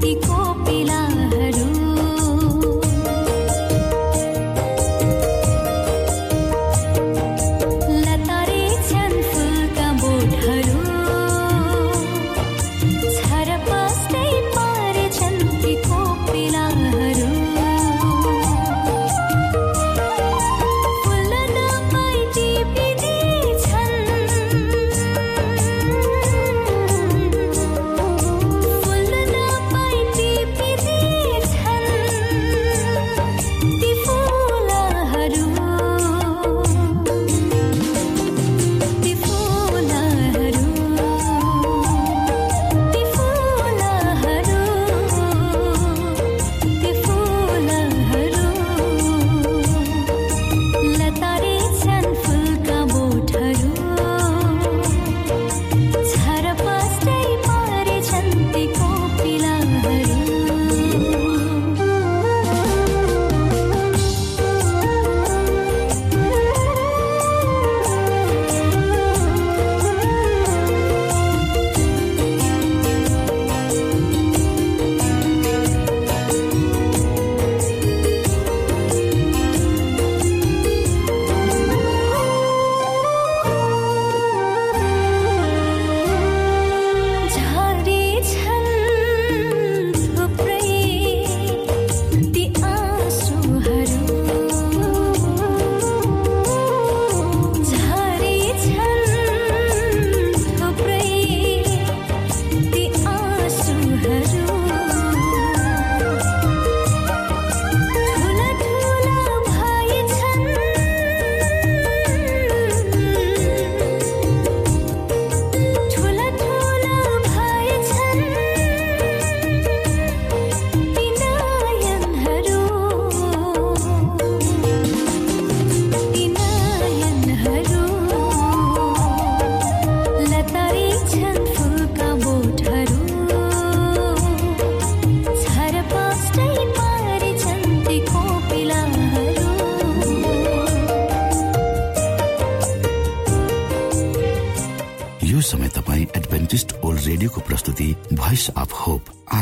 Voice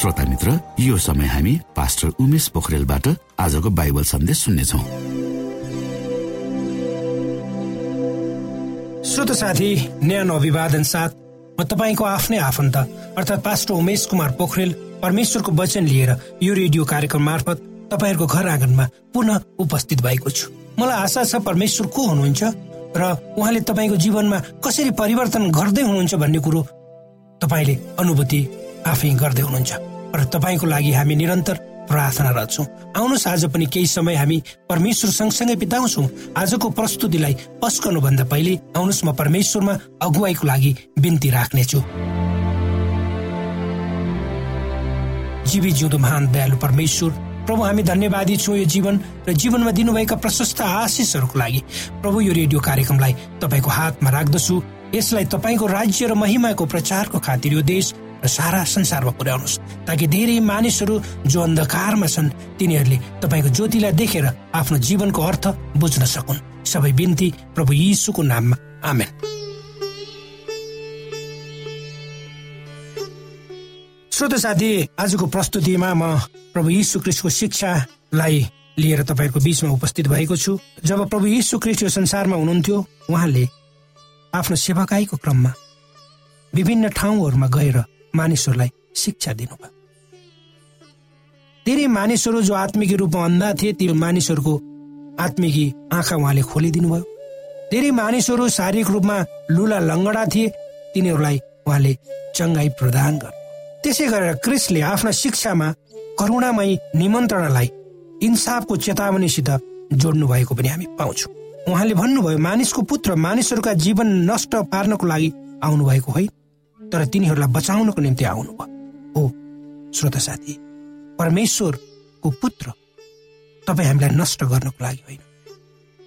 श्रोता मित्र यो समय हामी पास्टर उमेश पोखरेलबाट आजको बाइबल सन्देश सुन्नेछौ। श्रोत साथी न्यानो अभिवादन साथ म तपाईँको आफ्नै आफन्त अर्थात् पास्टर उमेश कुमार पोखरेल परमेश्वरको वचन लिएर यो रेडियो कार्यक्रम मार्फत तपाईँहरूको घर आँगनमा पुनः उपस्थित भएको छु। मलाई आशा छ परमेश्वर को हुनुहुन्छ र उहाँले तपाईँको जीवनमा कसरी परिवर्तन गर्दै हुनुहुन्छ भन्ने कुरो तपाईँले अनुभूति आफै गर्दै हुनुहुन्छ। र तपाईँको लागि हामी निरन्तर प्रार्थना छौँ आउनुहोस् आज पनि केही समय हामी परमेश्वर सँगसँगै बिताउँछौँ। आजको प्रस्तुतिलाई भन्दा पहिले आउनुहोस् म परमेश्वरमा अगुवाईको लागि बिन्ती राख्नेछु। जीवी जिउँदो महान दयालु परमेश्वर प्रभु हामी धन्यवादी छौँ यो जीवन र जीवनमा दिनुभएका प्रशस्त आशिषहरूको लागि। प्रभु यो रेडियो कार्यक्रमलाई तपाईँको हातमा राख्दछु। यसलाई तपाईँको राज्य र महिमाको प्रचारको खातिर यो देश र सारा संसारमा पुर्याउनुहोस्। ताकि धेरै मानिसहरू जो अन्धकारमा छन् तिनीहरूले तपाईँको ज्योतिलाई देखेर आफ्नो जीवनको अर्थ बुझ्न सकुन्। सबै बिन्ती प्रभु यीशुको नाममा। आमेन। श्रोत साथी आजको प्रस्तुतिमा म प्रभु यीशु क्रिस्टको शिक्षालाई लिएर तपाईँको बीचमा उपस्थित भएको छु। जब प्रभु यीशु क्रिस्ट यो संसारमा हुनुहुन्थ्यो उहाँले आफ्नो सेवाकाईको क्रममा विभिन्न ठाउँहरूमा गएर मानिसहरूलाई शिक्षा दिनुभयो। धेरै मानिसहरू जो आत्मिक रूपमा अन्धा थिए ती मानिसहरूको आत्मिकी आँखा उहाँले खोलिदिनु भयो धेरै मानिसहरू शारीरिक रूपमा लुला लङ्गडा थिए तिनीहरूलाई उहाँले चङ्गाई प्रदान गर्नु त्यसै गरेर क्रिसले आफ्ना शिक्षामा करुणामय निमन्त्रणालाई इन्साफको चेतावनीसित जोड्नु भएको पनि हामी पाउँछौँ। उहाँले भन्नुभयो मानिसको पुत्र मानिसहरूका जीवन नष्ट पार्नको लागि आउनुभएको होइन। तर तिनीहरूलाई बचाउनको निम्ति आउनुभयो। हो श्रोता साथी परमेश्वरको पुत्र तपाईँ हामीलाई नष्ट गर्नको लागि होइन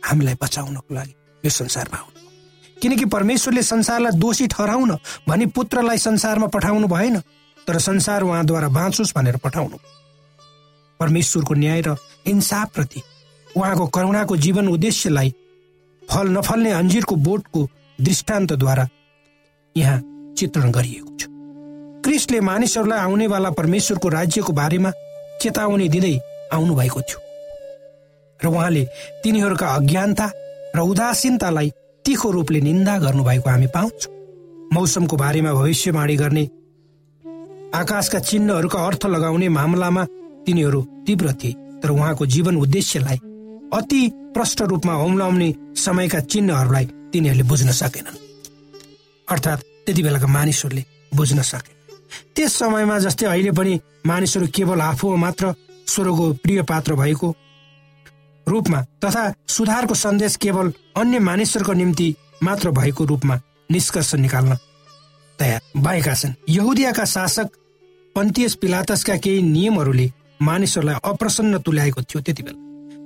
हामीलाई बचाउनको लागि यो संसारमा आउनु किनकि परमेश्वरले संसारलाई दोषी ठहराउन भनी पुत्रलाई संसारमा पठाउनु भएन तर संसार उहाँद्वारा बाँचोस् भनेर पठाउनु परमेश्वरको न्याय र इन्साफ प्रति उहाँको करुणाको जीवन उद्देश्यलाई फल नफल्ने अन्जिरको बोटको दृष्टान्तद्वारा यहाँ चित्रण गरिएको छ। क्रिस्टले मानिसहरूलाई आउनेवाला परमेश्वरको राज्यको बारेमा चेतावनी दिँदै आउनु भएको थियो। र उहाँले तिनीहरूका अज्ञानता र उदासीनतालाई तिखो रूपले निन्दा गर्नुभएको हामी पाउँछौँ। मौसमको बारेमा भविष्यवाणी गर्ने आकाशका चिन्हहरूका अर्थ लगाउने मामलामा तिनीहरू तीव्र थिए। तर उहाँको जीवन उद्देश्यलाई अति प्रष्ट रूपमा होम्लाउने समयका चिन्हहरूलाई तिनीहरूले बुझ्न सकेनन्। अर्थात् त्यति बेलाका मानिसहरूले बुझ्न सके। त्यस समयमा जस्तै अहिले पनि मानिसहरू केवल आफू मात्र स्वरको प्रिय पात्र भएको रूपमा तथा सुधारको सन्देश केवल अन्य मानिसहरूको निम्ति मात्र भएको रूपमा निष्कर्ष निकाल्न तयार भएका छन्। यहुदियाका शासक पन्तियस पिलातसका केही नियमहरूले मानिसहरूलाई अप्रसन्न तुल्याएको थियो त्यति बेला।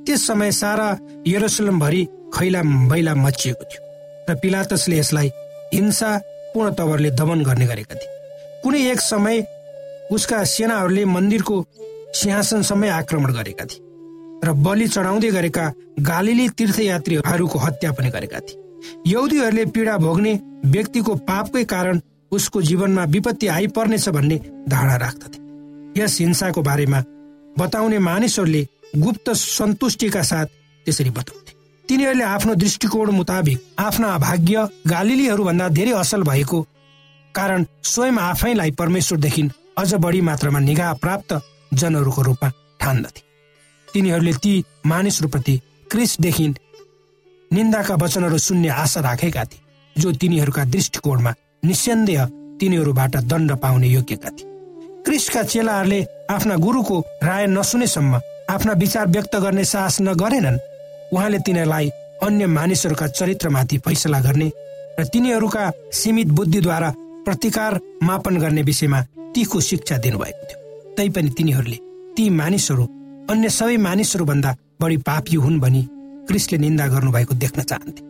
त्यस समय सारा यरुसलमभरि खैला बैला मचिएको थियो। र पिलातसले यसलाई हिंसा पूर्ण तवरले दमन गर्ने गरेका थिए। कुनै एक समय उसका सेनाहरूले मन्दिरको सिंहासनसम्मै आक्रमण गरेका थिए र बलि चढाउँदै गरेका गालिली तीर्थयात्रीहरूको हत्या पनि गरेका थिए। यौदीहरूले पीडा भोग्ने व्यक्तिको पापकै कारण उसको जीवनमा विपत्ति आइपर्नेछ भन्ने धारणा राख्दथे। यस हिंसाको बारेमा बताउने मानिसहरूले गुप्त सन्तुष्टिका साथ त्यसरी बताउँथे। तिनीहरूले आफ्नो दृष्टिकोण मुताबिक आफ्ना भाग्य गालिलीहरूभन्दा धेरै असल भएको कारण स्वयं आफैलाई परमेश्वरदेखि अझ बढी मात्रामा निगाह प्राप्त जनहरूको रूपमा ठान्दथे। तिनीहरूले ती मानिसहरूप्रति क्रिसदेखि निन्दाका वचनहरू सुन्ने आशा राखेका थिए जो तिनीहरूका दृष्टिकोणमा निस्सन्देह तिनीहरूबाट दण्ड पाउने योग्यका थिए। क्रिस्टका चेलाहरूले आफ्ना गुरुको राय नसुनेसम्म आफ्ना विचार व्यक्त गर्ने साहस नगरेनन् उहाँले तिनीहरूलाई अन्य मानिसहरूका चरित्रमाथि फैसला गर्ने र तिनीहरूका सीमित बुद्धिद्वारा प्रतिकार मापन गर्ने विषयमा तीको शिक्षा दिनुभएको थियो। तैपनि तिनीहरूले ती मानिसहरू अन्य सबै मानिसहरूभन्दा बढी पापी हुन् भनी क्रिसले निन्दा गर्नुभएको देख्न चाहन्थे।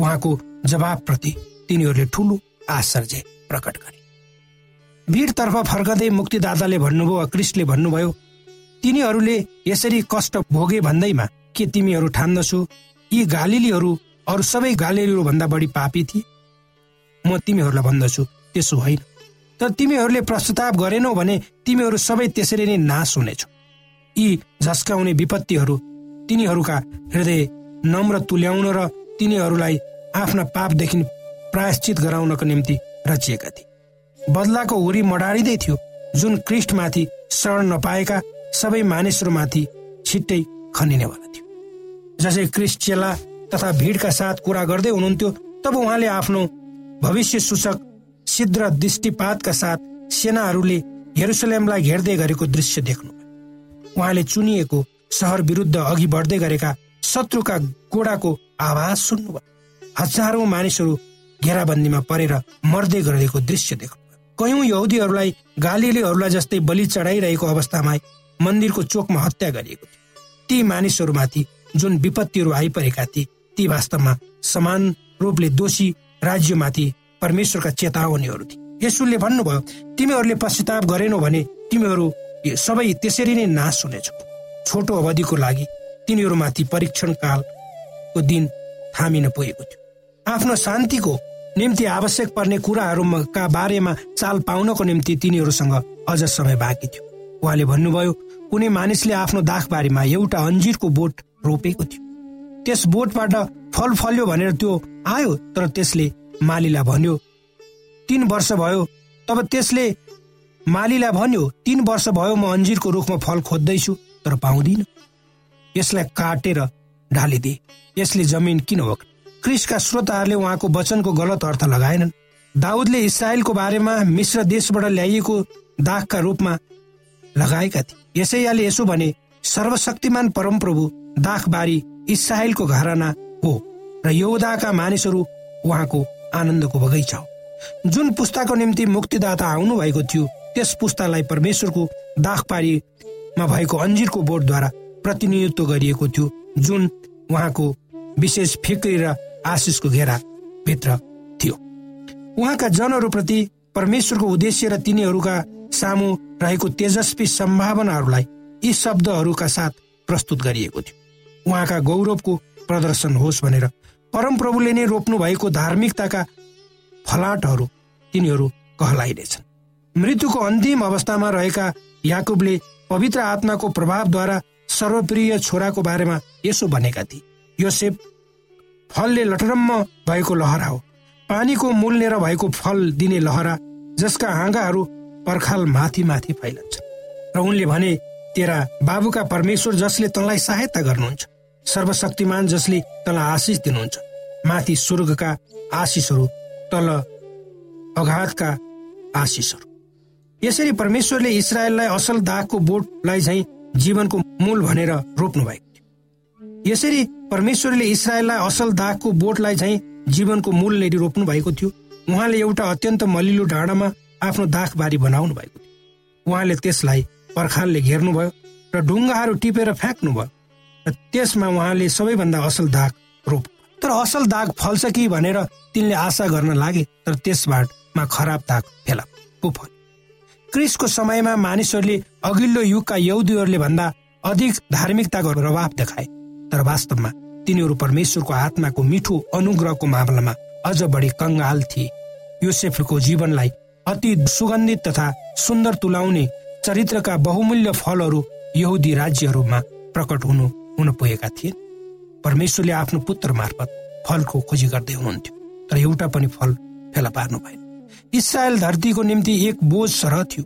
उहाँको जवाबप्रति तिनीहरूले ठुलो आश्चर्य प्रकट गरे। भिडतर्फ फर्कँदै मुक्तिदाताले भन्नुभयो क्रिस्टले भन्नुभयो तिनीहरूले यसरी कष्ट भोगे भन्दैमा के तिमीहरू ठान्दछौ? यी गालिलीहरू अरू सबै गालिलीहरू भन्दा बढी पापी थिए। म तिमीहरूलाई भन्दछु त्यसो होइन। तर तिमीहरूले प्रस्ताव गरेनौ भने तिमीहरू सबै त्यसरी नै नाश हुनेछौ। यी झस्काउने विपत्तिहरू तिनीहरूका हृदय नम्र तुल्याउन र तिनीहरूलाई आफ्ना पापदेखि प्रायश्चित गराउनको निम्ति रचिएका थिए। बदलाको हुरी मडारिँदै थियो। जुन क्रिस्टमाथि शरण नपाएका सबै मानिसहरूमाथि छिट्टै खनिनेवाला थियो। जसै क्रिस्ट चेला तथा भिडका साथ कुरा गर्दै हुनुहुन्थ्यो तब उहाँले आफ्नो भविष्य सूचक सिद्ध दृष्टिपातका साथ सेनाहरूले हेरुसलेमलाई घेर्दै गरेको दृश्य देख्नु उहाँले चुनिएको सहर विरुद्ध अघि बढ्दै गरेका शत्रुका गोडाको आवाज सुन्नुभयो हजारौं मानिसहरू घेराबन्दीमा परेर मर्दै गरेको दृश्य देख्नु कयौं यहुदीहरूलाई गालीलेहरूलाई जस्तै बलि चढाइरहेको अवस्थामा मन्दिरको चोकमा हत्या गरिएको थियो। ती मानिसहरूमाथि जुन विपत्तिहरू आइपरेका थिए ती वास्तवमा समान रूपले दोषी राज्यमाथि परमेश्वरका चेतावनीहरू थिए। यसुले भन्नुभयो तिमीहरूले पश्चाताप गरेनौ भने तिमीहरू सबै त्यसरी नै नाश हुनेछ। छोटो अवधिको लागि तिनीहरूमाथि परीक्षण कालको दिन थामिन पुगेको थियो। आफ्नो शान्तिको निम्ति आवश्यक पर्ने कुराहरूका बारेमा चाल पाउनको निम्ति तिनीहरूसँग अझ समय बाँकी थियो। उहाँले भन्नुभयो कुनै मानिसले आफ्नो दाखबारीमा एउटा अन्जिरको बोट रोपेको थियो। त्यस बोटबाट फल फल्यो भनेर त्यो आयो तर त्यसले मालीलाई भन्यो तीन वर्ष भयो तब त्यसले मालीलाई भन्यो तीन वर्ष भयो म अन्जिरको रुखमा फल खोज्दैछु तर पाउँदिन। यसलाई काटेर ढालिदिए यसले जमिन किन हो क्रिसका श्रोताहरूले उहाँको वचनको गलत अर्थ लगाएनन्। दाउदले इसरायलको बारेमा मिश्र देशबाट ल्याइएको दागका रूपमा लगाएका थिए। यसैयाले यसो भने सर्वशक्तिमान परमप्रभु दाखबारी इसरायलको घराना हो र यौदाका मानिसहरू उहाँको आनन्दको बगैँचा हो। जुन पुस्ताको निम्ति मुक्तिदाता आउनु भएको थियो त्यस पुस्तालाई परमेश्वरको दाखपारीमा भएको अन्जिरको बोर्डद्वारा प्रतिनिधित्व गरिएको थियो जुन उहाँको विशेष फिक्री र आशिषको घेरा भित्र थियो। उहाँका जनहरूप्रति परमेश्वरको उद्देश्य र तिनीहरूका सामु रहेको तेजस्वी सम्भावनाहरूलाई यी शब्दहरूका साथ प्रस्तुत गरिएको थियो। उहाँका गौरवको प्रदर्शन होस् भनेर परमप्रभुले नै रोप्नु भएको धार्मिकताका फलाटहरू तिनीहरू कहलाइनेछन्। मृत्युको अन्तिम अवस्थामा रहेका याकुबले पवित्र आत्माको प्रभावद्वारा सर्वप्रिय छोराको बारेमा यसो भनेका थिए। यो सेप फलले लटरम्म भएको लहरा हो। पानीको मूल लिएर भएको फल दिने लहरा जसका हाँगाहरू पर्खाल माथि माथि फैलन्छ र उनले भने तेरा बाबुका परमेश्वर जसले तँलाई सहायता गर्नुहुन्छ सर्वशक्तिमान जसले तँलाई आशिष दिनुहुन्छ। माथि स्वर्गका आशिषहरू तल अघातका आशिषहरू। यसरी परमेश्वरले इसरायललाई असल दागको बोटलाई झै जीवनको मूल भनेर रोप्नु भएको थियो। यसरी परमेश्वरले इसरायललाई असल दागको बोटलाई झै जीवनको मूल लिएर रोप्नु भएको थियो। उहाँले एउटा अत्यन्त मलिलो डाँडामा आफ्नो दाखबारी बनाउनु भएको थियो। उहाँले त्यसलाई पर्खालले घेर्नुभयो र ढुङ्गाहरू टिपेर फ्याँक्नुभयो। त्यसमा उहाँले सबैभन्दा असल दाग रोप। तर असल दाग फल्छ कि भनेर तिनले आशा गर्न लागे तर त्यसबाटमा खराब दाग फेला। पो क्रिसको समयमा मानिसहरूले अघिल्लो युगका यौदीहरूले भन्दा अधिक धार्मिकताको प्रभाव देखाए। तर वास्तवमा तिनीहरू परमेश्वरको आत्माको मिठो अनुग्रहको मामलामा अझ बढी कङ्गाल थिए। योसेफको जीवनलाई अति सुगन्धित तथा सुन्दर तुलाउने चरित्रका बहुमूल्य फलहरू यहुदी राज्यहरूमा प्रकट हुनु हुन पुगेका थिए। परमेश्वरले आफ्नो पुत्र मार्फत फलको खोजी गर्दै हुनुहुन्थ्यो तर एउटा पनि फल फेला पार्नु भएन। इसरायल धरतीको निम्ति एक बोझ सरह थियो।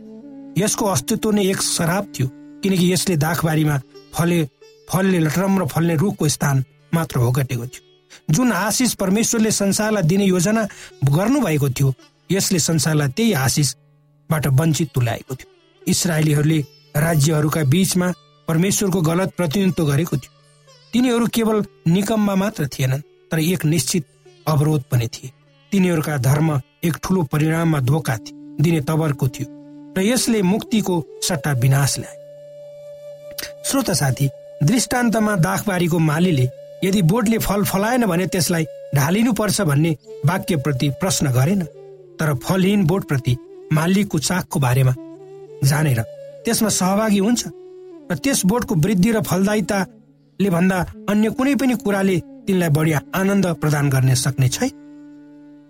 यसको अस्तित्व नै एक शराब थियो किनकि यसले दाखबारीमा फले फलले र फल्ने रुखको स्थान मात्र होगटेको थियो। जुन आशिष परमेश्वरले संसारलाई दिने योजना गर्नुभएको थियो यसले संसारलाई त्यही आशिषबाट वञ्चित तुल्याएको थियो। इसरायलीहरूले राज्यहरूका बीचमा परमेश्वरको गलत प्रतिनिधित्व गरेको थियो। तिनीहरू केवल निकममा मात्र थिएनन् तर एक निश्चित अवरोध पनि थिए। तिनीहरूका धर्म एक ठुलो परिणाममा धोका दिने तवरको थियो र यसले मुक्तिको सट्टा विनाश ल्याए। श्रोत साथी दृष्टान्तमा दाखबारीको मालीले यदि बोटले फल फलाएन भने त्यसलाई ढालिनु पर्छ भन्ने वाक्यप्रति प्रश्न गरेन तर फलहीन बोटप्रति मालिकको चाखको बारेमा जानेर त्यसमा सहभागी हुन्छ? र त्यस बोटको वृद्धि र फलदायिताले भन्दा अन्य कुनै पनि कुराले तिनलाई बढी आनन्द प्रदान गर्ने सक्ने छैन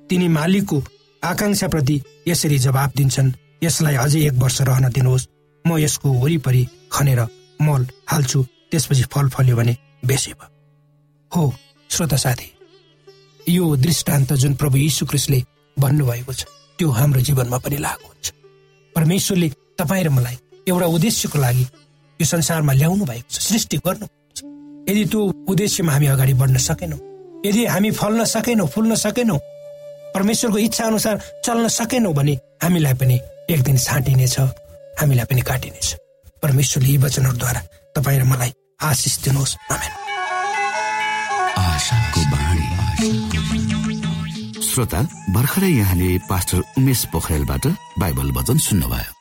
तिनी मालिकको आकांक्षाप्रति यसरी जवाब दिन्छन् यसलाई अझै एक वर्ष रहन दिनुहोस्। म यसको वरिपरि खनेर मल हाल्छु। त्यसपछि फल फल्यो भने बेसी भयो। हो श्रोता साथी यो दृष्टान्त जुन प्रभु यीशु क्रिस्टले भन्नुभएको छ त्यो हाम्रो जीवनमा पनि लागु हुन्छ। परमेश्वरले तपाईँ र मलाई एउटा उद्देश्यको लागि यो संसारमा ल्याउनु भएको छ सृष्टि गर्नु यदि त्यो उद्देश्यमा हामी अगाडि बढ्न सकेनौँ यदि हामी फल्न सकेनौँ फुल्न सकेनौँ परमेश्वरको इच्छा अनुसार चल्न सकेनौँ भने हामीलाई पनि एक दिन छाँटिनेछ हामीलाई पनि काटिनेछ। परमेश्वरले यी वचनहरूद्वारा तपाईँ र मलाई आशिष दिनुहोस्। श्रोता भर्खरै यहाँले पास्टर उमेश पोखरेलबाट बाइबल वचन सुन्नुभयो।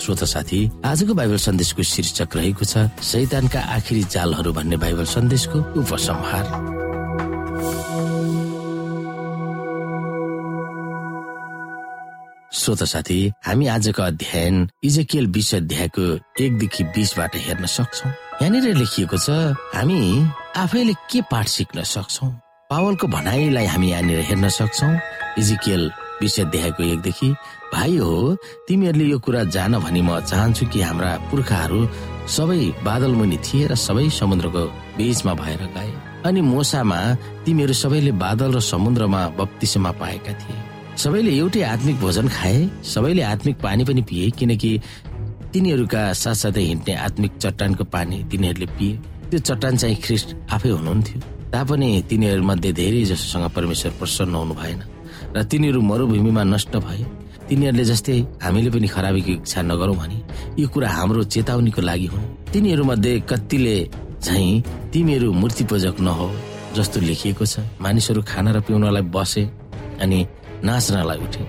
श्रोता साथी आजको बाइबल सन्देशको शीर्षक रहेको छ शैतानका आखिरी चालहरू भन्ने बाइबल सन्देशको उपसंहार। श्रोता साथी हामी आजको अध्ययन इजेकियल विष अध्यायको एकदेखि बिसबाट हेर्न सक्छौ। यहाँनिर लेखिएको छ हामी आफैले के पाठ सिक्न सक्छौ? पावलको भनाइलाई हामी यहाँनिर हेर्न सक्छौ। इजिकियल विषय देखाएको एकदेखि भाइ हो तिमीहरूले यो कुरा जान भनी म चाहन्छु कि हाम्रा पुर्खाहरू सबै बादल मुनि थिए र सबै समुद्रको बीचमा भएर गए। अनि मोसामा तिमीहरू सबैले बादल र समुद्रमा बत्तिसमा पाएका थिए। सबैले एउटै आत्मिक भोजन खाए सबैले आत्मिक पानी पनि पिए किनकि तिनीहरूका साथसाथै हिँड्ने आत्मिक चट्टानको पानी तिनीहरूले पिए। त्यो चट्टान चाहिँ ख्रिस्ट आफै हुनुहुन्थ्यो। तापनि तिनीहरूमध्ये धेरै जसोसँग परमेश्वर प्रसन्न हुनु भएन र तिनीहरू मरुभूमिमा नष्ट भए तिनीहरूले जस्तै हामीले पनि खराबीको इच्छा नगरौँ भने यो कुरा हाम्रो चेतावनीको लागि हुन्। तिनीहरू मध्ये कतिले झै तिमीहरू मूर्ति पूजक नहो जस्तो लेखिएको छ। मानिसहरू खाना र पिउनलाई बसे अनि नाच्नलाई उठे।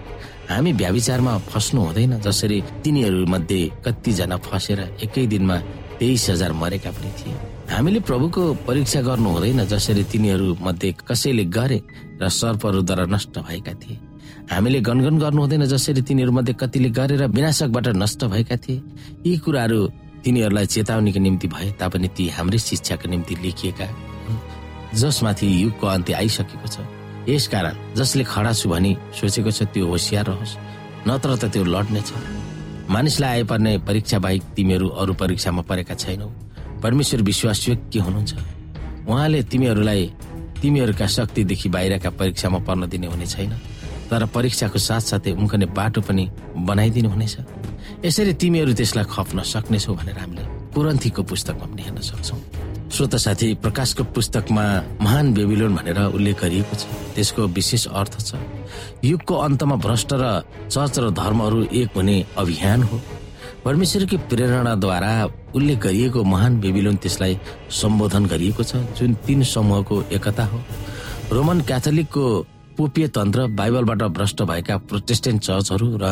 हामी भ्याविचारमा फस्नु हुँदैन जसरी तिनीहरू मध्ये कतिजना फसेर एकै दिनमा तेइस हजार मरेका पनि थिए। हामीले प्रभुको परीक्षा गर्नु हुँदैन जसरी तिनीहरू मध्ये कसैले गरे र सर्पहरूद्वारा नष्ट भएका थिए। हामीले गनगन गर्नु हुँदैन जसरी तिनीहरू मध्ये कतिले गरेर विनाशकबाट नष्ट भएका थिए। यी कुराहरू तिनीहरूलाई चेतावनीको निम्ति भए तापनि ती हाम्रै शिक्षाको निम्ति लेखिएका जसमाथि युगको अन्त्य आइसकेको छ। यसकारण जसले खडा छु भनी सोचेको छ त्यो होसियार रहोस् नत्र त त्यो लड्नेछ। मानिसलाई आइपर्ने परीक्षा बाहेक तिमीहरू अरू परीक्षामा परेका छैनौ। परमेश्वर विश्वासयोग्य हुनुहुन्छ? उहाँले तिमीहरूलाई तिमीहरूका शक्तिदेखि बाहिरका परीक्षामा पर्न दिने हुने छैन तर परीक्षाको साथसाथै उम्कने बाटो पनि बनाइदिनु हुनेछ। यसरी तिमीहरू त्यसलाई खप्न सक्नेछौ भनेर हामीले कुरन्थीको पुस्तकमा पनि हेर्न सक्छौ। श्रोत साथी प्रकाशको पुस्तकमा महान बेबिलोन भनेर उल्लेख गरिएको छ। त्यसको विशेष अर्थ छ युगको अन्तमा भ्रष्ट र चर्च र धर्महरू एक हुने अभियान हो। परमेश्वरकी प्रेरणाद्वारा उल्लेख गरिएको महान बेबिलोन त्यसलाई सम्बोधन गरिएको छ जुन तीन समूहको एकता हो। रोमन क्याथोलिकको पोपिय तन्त्र बाइबलबाट भ्रष्ट भएका प्रोटेस्टेन्ट चर्चहरू र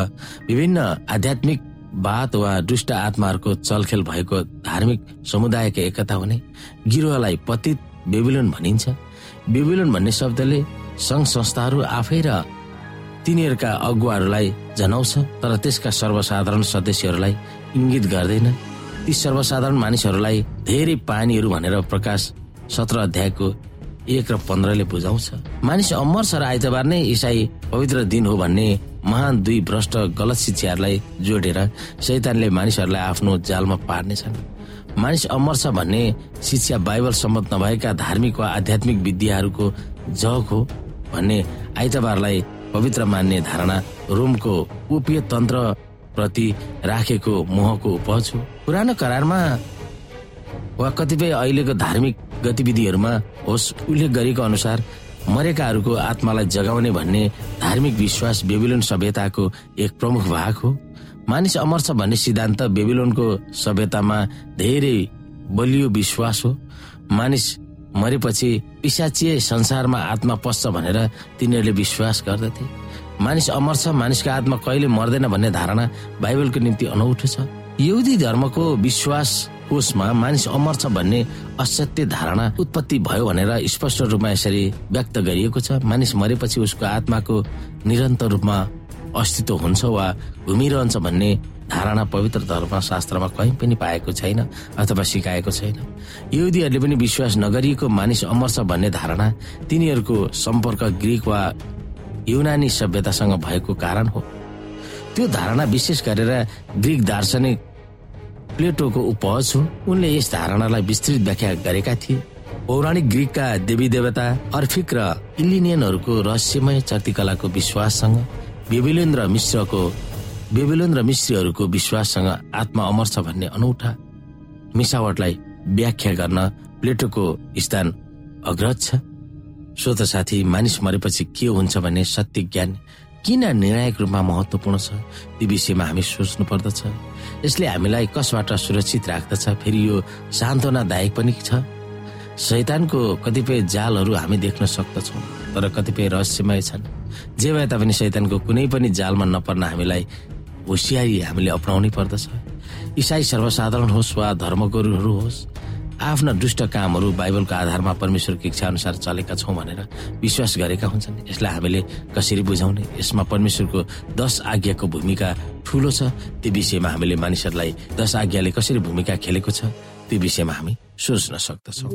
विभिन्न आध्यात्मिक वाद वा दुष्ट आत्माहरूको चलखेल भएको धार्मिक समुदायको एकता हुने गिरोहलाई पतित बेबिलोन भनिन्छ। बेबिलोन भन्ने शब्दले संघ संस्थाहरू आफै र तिनीहरूका अगुवाहरूलाई जनाउँछ तर त्यसका सर्वसाधारण सदस्यहरूलाई इङ्गित गर्दैन। ती सर्वसाधारण मानिसहरूलाई धेरै पानीहरू भनेर प्रकाश सत्र अध्यायको एक र पन्ध्रले बुझाउँछ। मानिस अमर्छ र आइतबार नै इसाई पवित्र दिन हो भन्ने महान दुई भ्रष्ट गलत शिक्षाहरूलाई जोडेर शैतानले मानिसहरूलाई आफ्नो जालमा पार्नेछन्। मानिस अमर छ भन्ने शिक्षा बाइबल सम्मत नभएका धार्मिक वा आध्यात्मिक विद्याहरूको जग हो भन्ने आइतबारलाई पवित्र मान्ने धारणा रोमको उपिय तन्त्र प्रति राखेको मोहको उपज हो। पुरानो करारमा वा कतिपय अहिलेको धार्मिक गतिविधिहरूमा होस् उल्लेख गरेको अनुसार मरेकाहरूको आत्मालाई जगाउने भन्ने धार्मिक विश्वास बेबिलोन सभ्यताको एक प्रमुख भाग हो। मानिस अमर छ भन्ने सिद्धान्त बेबिलोनको सभ्यतामा धेरै बलियो विश्वास हो। मानिस मरेपछि पिसाचिए संसारमा आत्मा पस्छ भनेर तिनीहरूले विश्वास गर्दथे। मानिस अमर छ मानिसको आत्मा कहिले मर्दैन भन्ने धारणा बाइबलको निम्ति अनौठो छ। यहुदी धर्मको विश्वास कोषमा मानिस अमर छ भन्ने असत्य धारणा उत्पत्ति भयो भनेर स्पष्ट रूपमा यसरी व्यक्त गरिएको छ। मानिस मरेपछि उसको आत्माको निरन्तर रूपमा अस्तित्व हुन्छ वा घुमिरहन्छ भन्ने धारणा पवित्र धर्मशास्त्रमा कहीँ पनि पाएको छैन अथवा सिकाएको छैन। यहुदीहरूले पनि विश्वास नगरिएको मानिस अमर छ भन्ने धारणा तिनीहरूको सम्पर्क ग्रिक वा युनानी सभ्यतासँग भएको कारण हो। त्यो धारणा विशेष गरेर ग्रिक दार्शनिक प्लेटोको उपज हो उनले यस धारणालाई विस्तृत व्याख्या गरेका थिए। पौराणिक ग्रिकका देवी देवता अर्फिक र इलिनियनहरूको रहस्यमय चर्तिकलाको विश्वाससँग बेबिलोन र मिश्रको बेबिलोन र मिश्रीहरूको विश्वाससँग आत्मा अमर छ भन्ने अनौठा मिसावटलाई व्याख्या गर्न प्लेटोको स्थान अग्रज छ। स्वत साथी मानिस मरेपछि के हुन्छ भन्ने सत्य ज्ञान किन निर्णायक रूपमा महत्वपूर्ण छ? ती विषयमा हामी सोच्नु पर्दछ। यसले हामीलाई कसबाट सुरक्षित राख्दछ? फेरि यो सान्त्वनादायक पनि छ। शैतानको कतिपय जालहरू हामी देख्न सक्दछौँ तर कतिपय रहस्यमय छन्। जे भए तापनि शैतानको कुनै पनि जालमा नपर्न हामीलाई होसियारी हामीले अप्नाउनै पर्दछ। इसाई सर्वसाधारण होस् वा धर्मगुरुहरू होस् आफ्ना दुष्ट कामहरू बाइबलको आधारमा परमेश्वरको इच्छा अनुसार चलेका छौँ भनेर विश्वास गरेका हुन्छन्। यसलाई हामीले कसरी बुझाउने? यसमा परमेश्वरको दश आज्ञाको भूमिका ठुलो छ। त्यो विषयमा हामीले मानिसहरूलाई दश आज्ञाले कसरी भूमिका खेलेको छ त्यो विषयमा हामी सोच्न सक्दछौँ।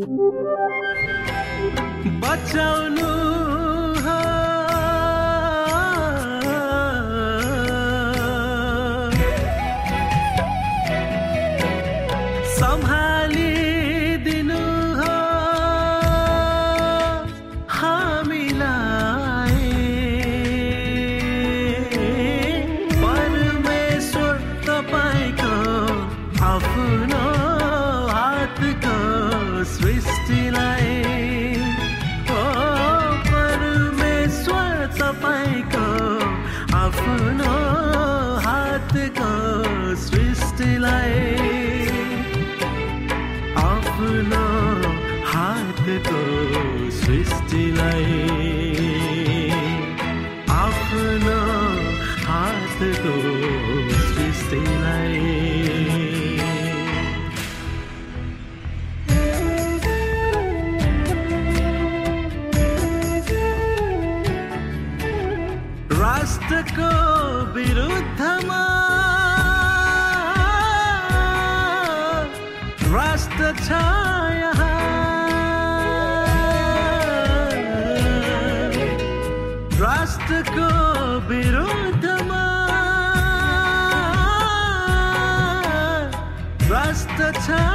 को विरुद्धमा छ।